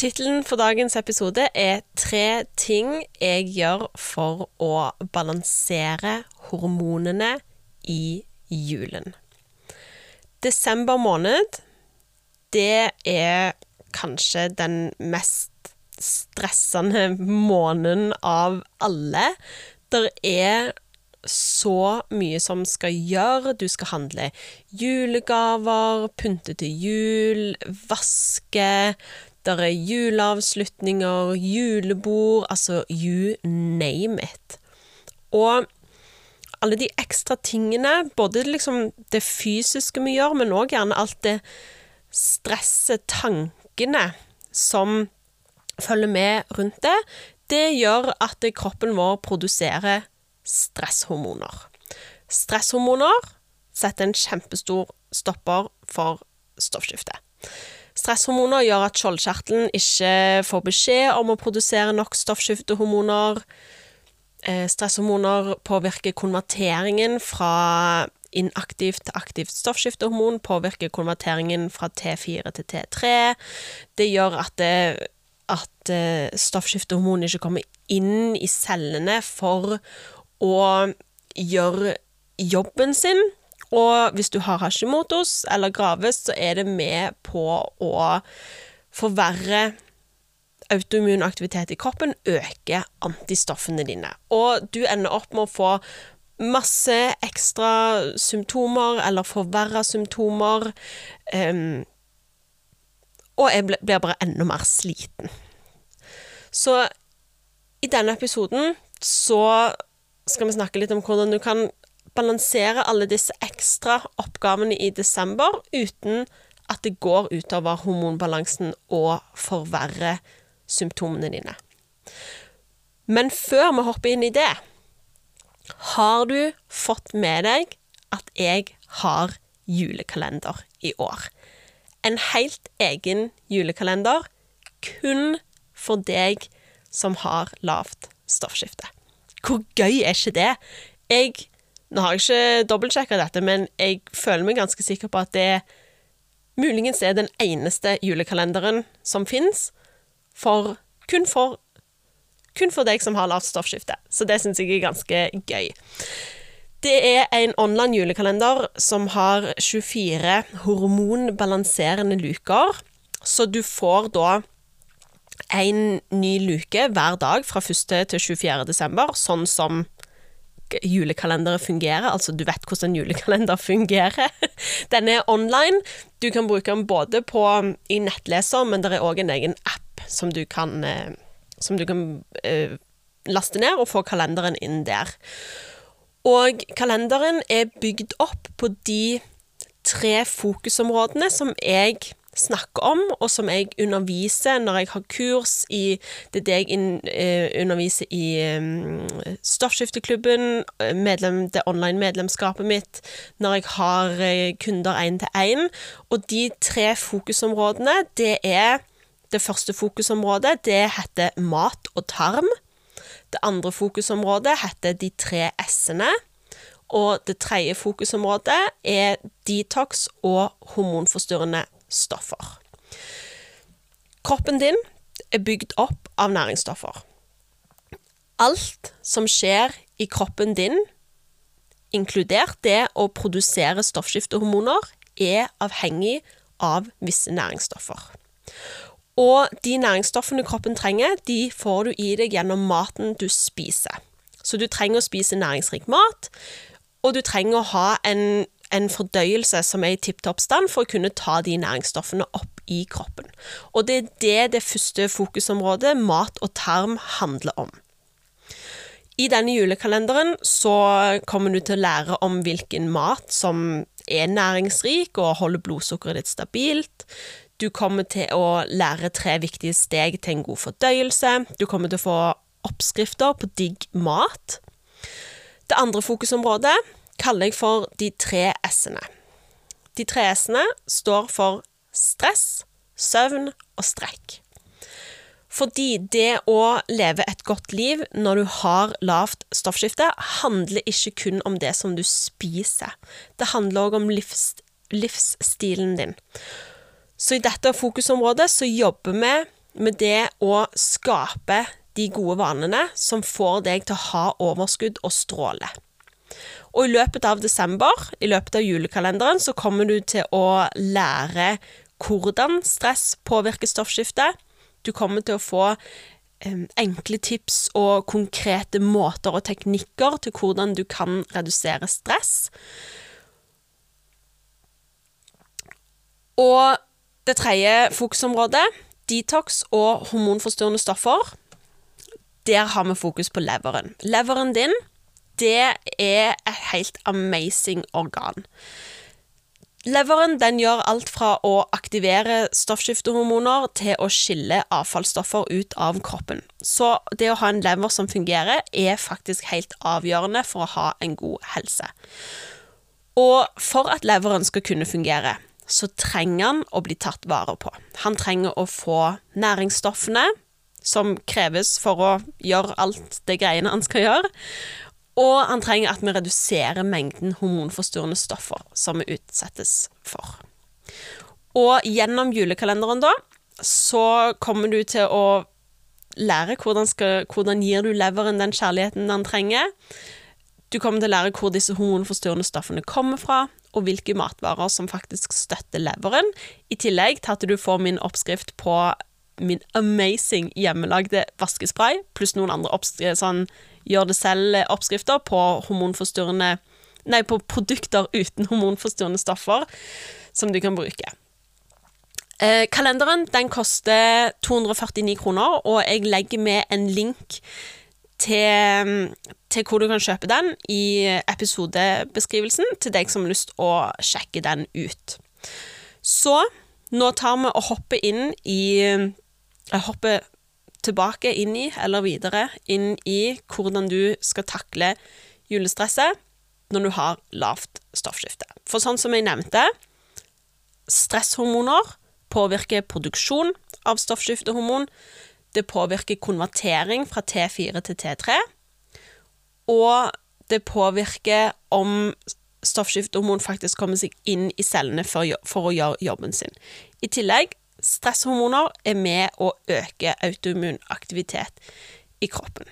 Tittelen for dagens episode er 'Tre ting jeg gjør for å balansere hormonene i julen'. Desember måned, det er kanskje den mest stressende måneden av alle. Det er så mye som skal gjøre. Du skal handle julegaver, pynte til jul, vaske. Der er juleavslutninger, julebord, altså you name it. Og alle de ekstra tingene, både liksom det fysiske vi gjør, men òg gjerne alt det stresset, tankene, som følger med rundt det, det gjør at kroppen vår produserer stresshormoner. Stresshormoner setter en kjempestor stopper for stoffskifte. Stresshormoner gjør at skjoldkjertelen ikke får beskjed om å produsere nok stoffskiftehormoner. Stresshormoner påvirker konverteringen fra inaktivt til aktivt stoffskiftehormon, påvirker konverteringen fra T4 til T3. Det gjør at, det, at stoffskiftehormon ikke kommer inn i cellene for å gjør jobben sin. Og hvis du har hashimotos eller graves, så er det med på å forverre autoimmun aktivitet i kroppen, øke antistoffene dine. Og du ender opp med å få masse ekstra symptomer eller forverra symptomer. Um, og jeg blir bare enda mer sliten. Så i denne episoden så skal vi snakke litt om hvordan du kan balansere alle disse ekstra oppgavene i desember uten at det går utover hormonbalansen og forverrer symptomene dine. Men før vi hopper inn i det, har du fått med deg at jeg har julekalender i år? En helt egen julekalender kun for deg som har lavt stoffskifte. Hvor gøy er ikke det? Jeg Nå har jeg ikke dobbeltsjekka dette, men jeg føler meg ganske sikker på at det muligens er den eneste julekalenderen som fins, for kun for kun for deg som har lavt stoffskifte. Så det syns jeg er ganske gøy. Det er en online julekalender som har 24 hormonbalanserende luker, så du får da en ny luke hver dag fra 1. til 24. desember, sånn som julekalendere fungerer. Altså, du vet hvordan en julekalender fungerer. Den er online. Du kan bruke den både på, i nettleser, men det er òg en egen app som du kan, som du kan uh, laste ned og få kalenderen inn der. Og kalenderen er bygd opp på de tre fokusområdene som jeg snakker om, og som jeg underviser når jeg har kurs i Det jeg eh, underviser i um, Stoffskifteklubben, medlem, det online medlemskapet mitt, når jeg har kunder én til én. Og de tre fokusområdene, det er Det første fokusområdet, det heter mat og tarm. Det andre fokusområdet heter de tre s-ene. Og det tredje fokusområdet er detox og hormonforstyrrende stoffer. Kroppen din er bygd opp av næringsstoffer. Alt som skjer i kroppen din, inkludert det å produsere stoffskiftehormoner, er avhengig av visse næringsstoffer. Og de næringsstoffene kroppen trenger, de får du i deg gjennom maten du spiser. Så du trenger å spise næringsrik mat, og du trenger å ha en en fordøyelse som er i tipp topp stand for å kunne ta de næringsstoffene opp i kroppen. Og det er det det første fokusområdet, mat og tarm, handler om. I denne julekalenderen så kommer du til å lære om hvilken mat som er næringsrik og holder blodsukkeret ditt stabilt. Du kommer til å lære tre viktige steg til en god fordøyelse. Du kommer til å få oppskrifter på digg mat. Det andre fokusområdet kaller jeg for de tre s-ene. De tre s-ene står for stress, søvn og strekk. Fordi det å leve et godt liv når du har lavt stoffskifte, handler ikke kun om det som du spiser. Det handler òg om livs, livsstilen din. Så i dette fokusområdet så jobber vi med det å skape de gode vanene som får deg til å ha overskudd og stråle. Og i løpet av desember, i løpet av julekalenderen, så kommer du til å lære hvordan stress påvirker stoffskiftet. Du kommer til å få enkle tips og konkrete måter og teknikker til hvordan du kan redusere stress. Og det tredje fokusområdet, detox og hormonforstyrrende stoffer, der har vi fokus på leveren. Leveren din, det er et helt amazing organ. Leveren den gjør alt fra å aktivere stoffskiftehormoner til å skille avfallsstoffer ut av kroppen. Så det å ha en lever som fungerer, er faktisk helt avgjørende for å ha en god helse. Og for at leveren skal kunne fungere, så trenger han å bli tatt vare på. Han trenger å få næringsstoffene som kreves for å gjøre alt det greiene han skal gjøre. Og han trenger at vi reduserer mengden hormonforstyrrende stoffer som vi utsettes for. Og gjennom julekalenderen, da, så kommer du til å lære hvordan, skal, hvordan gir du leveren den kjærligheten den trenger. Du kommer til å lære hvor disse hormonforstyrrende stoffene kommer fra, og hvilke matvarer som faktisk støtter leveren, i tillegg til at du får min oppskrift på min amazing hjemmelagde vaskespray, pluss noen andre sånn gjør det selv-oppskrifter på hormonforstyrrende Nei, på produkter uten hormonforstyrrende stoffer som du kan bruke. Eh, kalenderen den koster 249 kroner, og jeg legger med en link til, til, hvor du kan kjøpe den i episodebeskrivelsen til deg som har lyst å sjekke den ut. Så nå tar vi og hopper inn i Jeg hopper tilbake inn i, eller videre inn i, hvordan du skal takle julestresset når du har lavt stoffskifte. For sånn som jeg nevnte, stresshormoner påvirker produksjon av stoffskiftehormon, det påvirker konvertering fra T4 til T3. Og det påvirker om stoffskiftehormon faktisk kommer seg inn i cellene for, for å gjøre jobben sin. I tillegg, stresshormoner er med å øke autoimmun aktivitet i kroppen.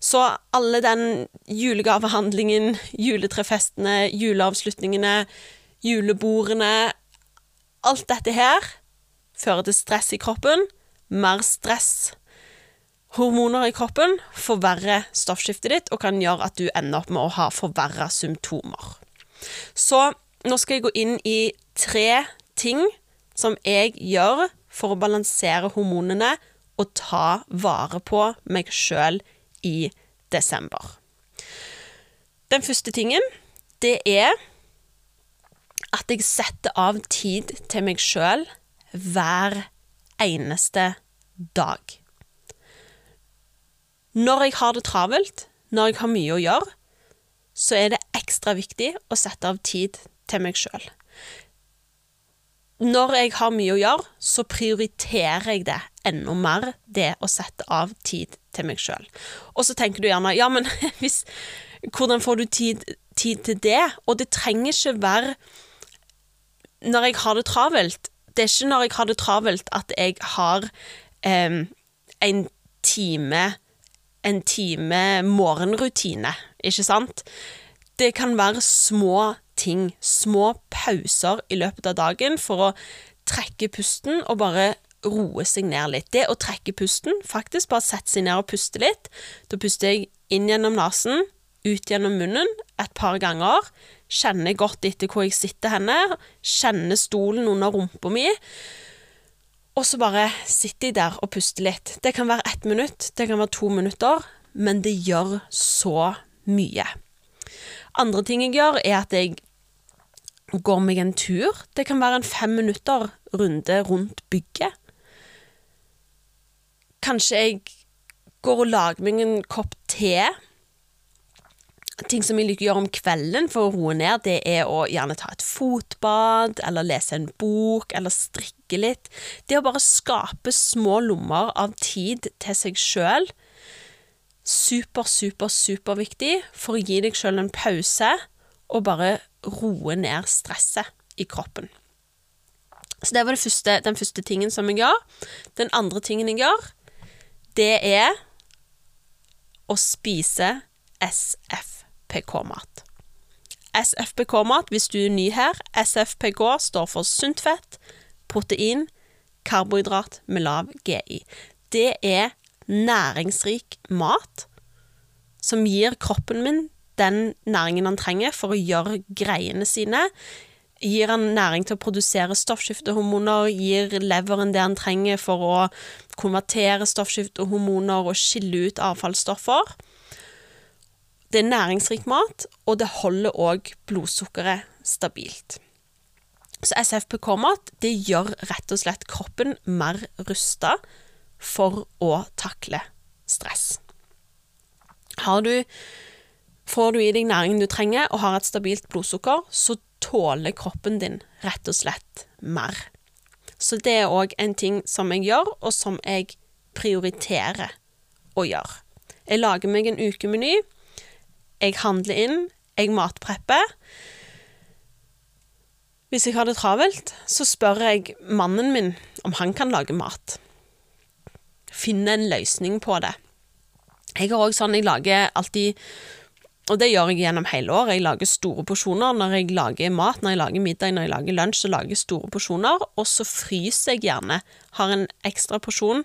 Så alle den julegavehandlingen, juletrefestene, juleavslutningene, julebordene Alt dette her fører til stress i kroppen, mer stress hormoner i kroppen forverrer stoffskiftet ditt og kan gjøre at du ender opp med å ha forverra symptomer. Så nå skal jeg gå inn i tre ting som jeg gjør for å balansere hormonene og ta vare på meg sjøl i desember. Den første tingen, det er at jeg setter av tid til meg sjøl hver eneste dag. Når jeg har det travelt, når jeg har mye å gjøre, så er det ekstra viktig å sette av tid til meg sjøl. Når jeg har mye å gjøre, så prioriterer jeg det enda mer, det å sette av tid til meg sjøl. Og så tenker du gjerne ja, men hvis, hvordan får du tid, tid til det? Og det trenger ikke være når jeg har det travelt det er ikke når jeg har det travelt at jeg har eh, en time en time morgenrutine, ikke sant? Det kan være små ting, små pauser i løpet av dagen for å trekke pusten og bare roe seg ned litt. Det å trekke pusten, faktisk bare sette seg ned og puste litt. Da puster jeg inn gjennom nesen, ut gjennom munnen et par ganger. Kjenner godt etter hvor jeg sitter henne. Kjenner stolen under rumpa mi. Og så bare sitter jeg der og puster litt. Det kan være ett minutt, det kan være to minutter, men det gjør så mye. Andre ting jeg gjør, er at jeg går meg en tur. Det kan være en fem minutter runde rundt bygget. Kanskje jeg går og lager meg en kopp te. Ting som jeg liker å gjøre om kvelden for å roe ned, det er å gjerne ta et fotbad, eller lese en bok, eller strikke litt. Det å bare skape små lommer av tid til seg sjøl. Super, super, superviktig for å gi deg sjøl en pause, og bare roe ned stresset i kroppen. Så det var det første, den første tingen som jeg gjør. Den andre tingen jeg gjør, det er å spise SFPK-mat. SFPK-mat, hvis du er ny her, SFPK står for sunt fett, protein, karbohydrat med lav GI. Det er næringsrik mat som gir kroppen min den næringen han trenger for å gjøre greiene sine. Gir han næring til å produsere stoffskiftehormoner, gir leveren det han trenger for å konvertere stoffskiftehormoner og skille ut avfallsstoffer. Det er næringsrik mat, og det holder òg blodsukkeret stabilt. Så SFPK-mat det gjør rett og slett kroppen mer rusta for å takle stress. Har du Får du i deg næringen du trenger og har et stabilt blodsukker, så tåler kroppen din rett og slett mer. Så det er òg en ting som jeg gjør, og som jeg prioriterer å gjøre. Jeg lager meg en ukemeny. Jeg handler inn. Jeg matprepper. Hvis jeg har det travelt, så spør jeg mannen min om han kan lage mat. Finne en løsning på det. Jeg har òg sånn jeg lager alltid og det gjør jeg gjennom hele året. Jeg lager store porsjoner når jeg lager mat, når jeg lager middag, når jeg lager lunsj, så lager jeg store porsjoner. Og så fryser jeg gjerne. Har en ekstra porsjon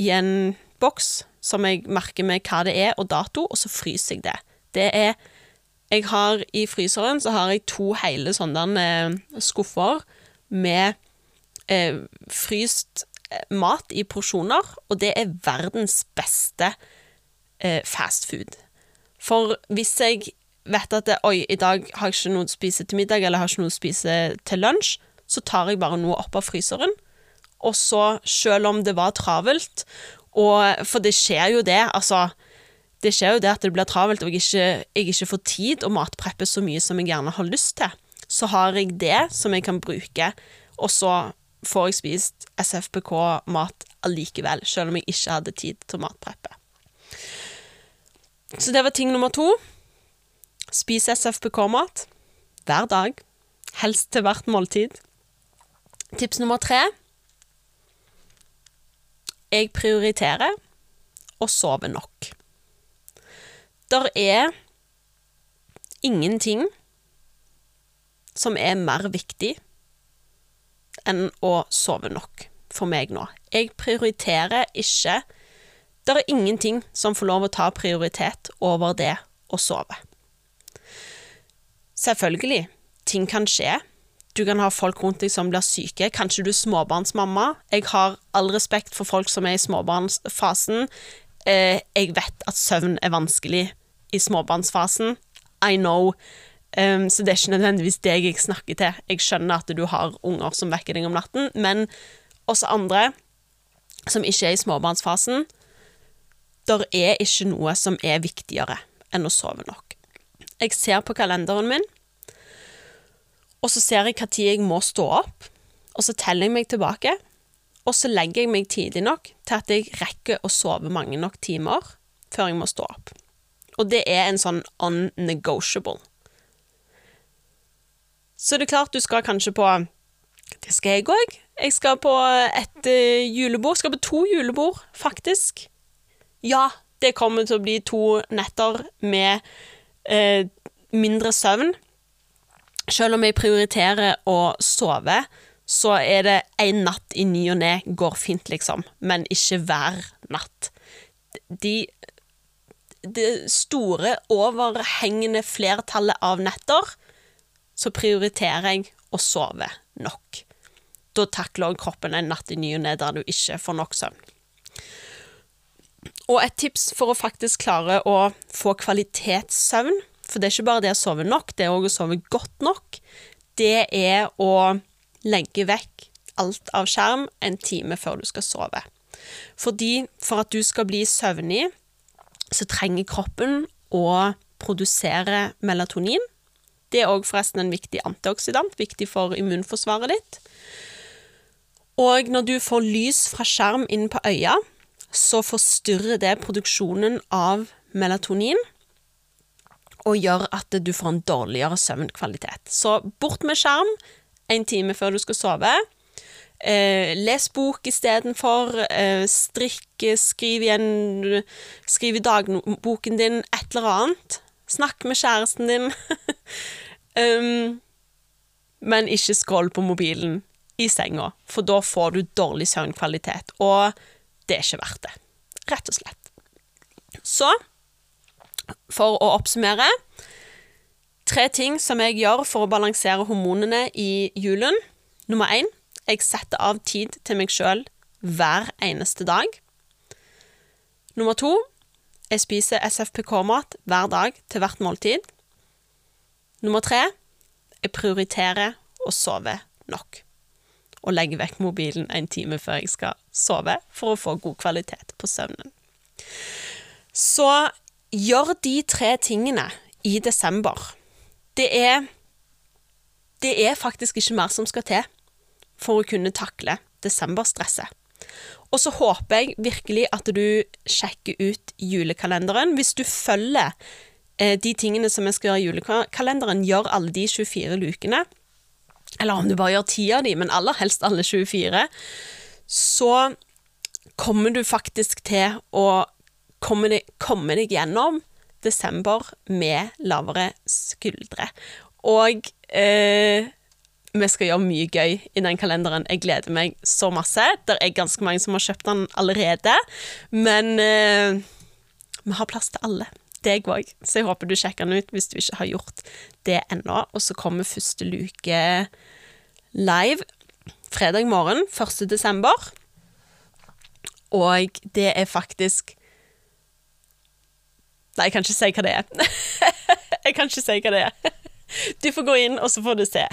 i en boks som jeg merker med hva det er, og dato, og så fryser jeg det. Det er Jeg har i fryseren så har jeg to hele sånne eh, skuffer med eh, fryst eh, mat i porsjoner, og det er verdens beste eh, fast food. For hvis jeg vet at det, oi, i dag har jeg ikke noe å spise til middag, eller har ikke noe å spise til lunsj, så tar jeg bare noe opp av fryseren. Og så, selv om det var travelt, og For det skjer jo det, altså Det skjer jo det at det blir travelt, og jeg ikke, jeg ikke får tid å matpreppe så mye som jeg gjerne har lyst til. Så har jeg det som jeg kan bruke, og så får jeg spist SFPK-mat allikevel, selv om jeg ikke hadde tid til å matpreppe. Så det var ting nummer to. Spis SFPK-mat hver dag, helst til hvert måltid. Tips nummer tre Jeg prioriterer å sove nok. Der er ingenting som er mer viktig enn å sove nok for meg nå. Jeg prioriterer ikke det er ingenting som får lov å ta prioritet over det å sove. Selvfølgelig, ting kan skje. Du kan ha folk rundt deg som blir syke. Kanskje du er småbarnsmamma. Jeg har all respekt for folk som er i småbarnsfasen. Eh, jeg vet at søvn er vanskelig i småbarnsfasen. I know. Um, så det er ikke nødvendigvis deg jeg snakker til. Jeg skjønner at du har unger som vekker deg om natten, men også andre som ikke er i småbarnsfasen, der er ikke noe som er viktigere enn å sove nok. Jeg ser på kalenderen min, og så ser jeg når jeg må stå opp, og så teller jeg meg tilbake, og så legger jeg meg tidlig nok til at jeg rekker å sove mange nok timer før jeg må stå opp. Og det er en sånn unnegotiable. Så det er klart du skal kanskje på Det skal jeg òg. Jeg skal på et julebord. Jeg Skal på to julebord, faktisk. Ja, det kommer til å bli to netter med eh, mindre søvn. Selv om jeg prioriterer å sove, så er det én natt i ny og ne går fint, liksom. Men ikke hver natt. De Det store, overhengende flertallet av netter så prioriterer jeg å sove nok. Da takler kroppen en natt i ny og ne der du ikke får nok søvn. Og et tips for å faktisk klare å få kvalitetssøvn, for det er ikke bare det å sove nok, det er òg å sove godt nok, det er å legge vekk alt av skjerm en time før du skal sove. Fordi for at du skal bli søvnig, så trenger kroppen å produsere melatonin. Det er òg forresten en viktig antioksidant, viktig for immunforsvaret ditt. Og når du får lys fra skjerm inn på øya, så forstyrrer det produksjonen av melatonin og gjør at du får en dårligere søvnkvalitet. Så bort med skjerm en time før du skal sove. Eh, les bok istedenfor. Eh, strikk, skriv igjen Skriv i dagboken din et eller annet. Snakk med kjæresten din. um, men ikke skroll på mobilen i senga, for da får du dårlig søvnkvalitet, og det er ikke verdt det. Rett og slett. Så, for å oppsummere Tre ting som jeg gjør for å balansere hormonene i julen. Nummer én jeg setter av tid til meg sjøl hver eneste dag. Nummer to jeg spiser SFPK-mat hver dag til hvert måltid. Nummer tre jeg prioriterer å sove nok. Og legger vekk mobilen en time før jeg skal sove, for å få god kvalitet på søvnen. Så gjør de tre tingene i desember. Det er Det er faktisk ikke mer som skal til for å kunne takle desemberstresset. Og så håper jeg virkelig at du sjekker ut julekalenderen. Hvis du følger eh, de tingene som jeg skal gjøre i julekalenderen, gjør alle de 24 lukene, eller om du bare gjør ti av de, men aller helst alle 24, så kommer du faktisk til å komme deg, komme deg gjennom desember med lavere skuldre. Og eh, vi skal gjøre mye gøy i den kalenderen. Jeg gleder meg så masse. Det er ganske mange som har kjøpt den allerede, men eh, vi har plass til alle. Deg òg, så jeg håper du sjekker den ut hvis du ikke har gjort det ennå. Og så kommer første luke live fredag morgen 1. desember. Og det er faktisk Nei, jeg kan ikke si hva det er. jeg kan ikke si hva det er. Du får gå inn, og så får du se.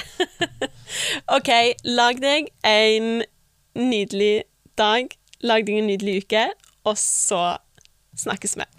OK, lag deg en nydelig dag. Lag deg en nydelig uke, og så snakkes vi.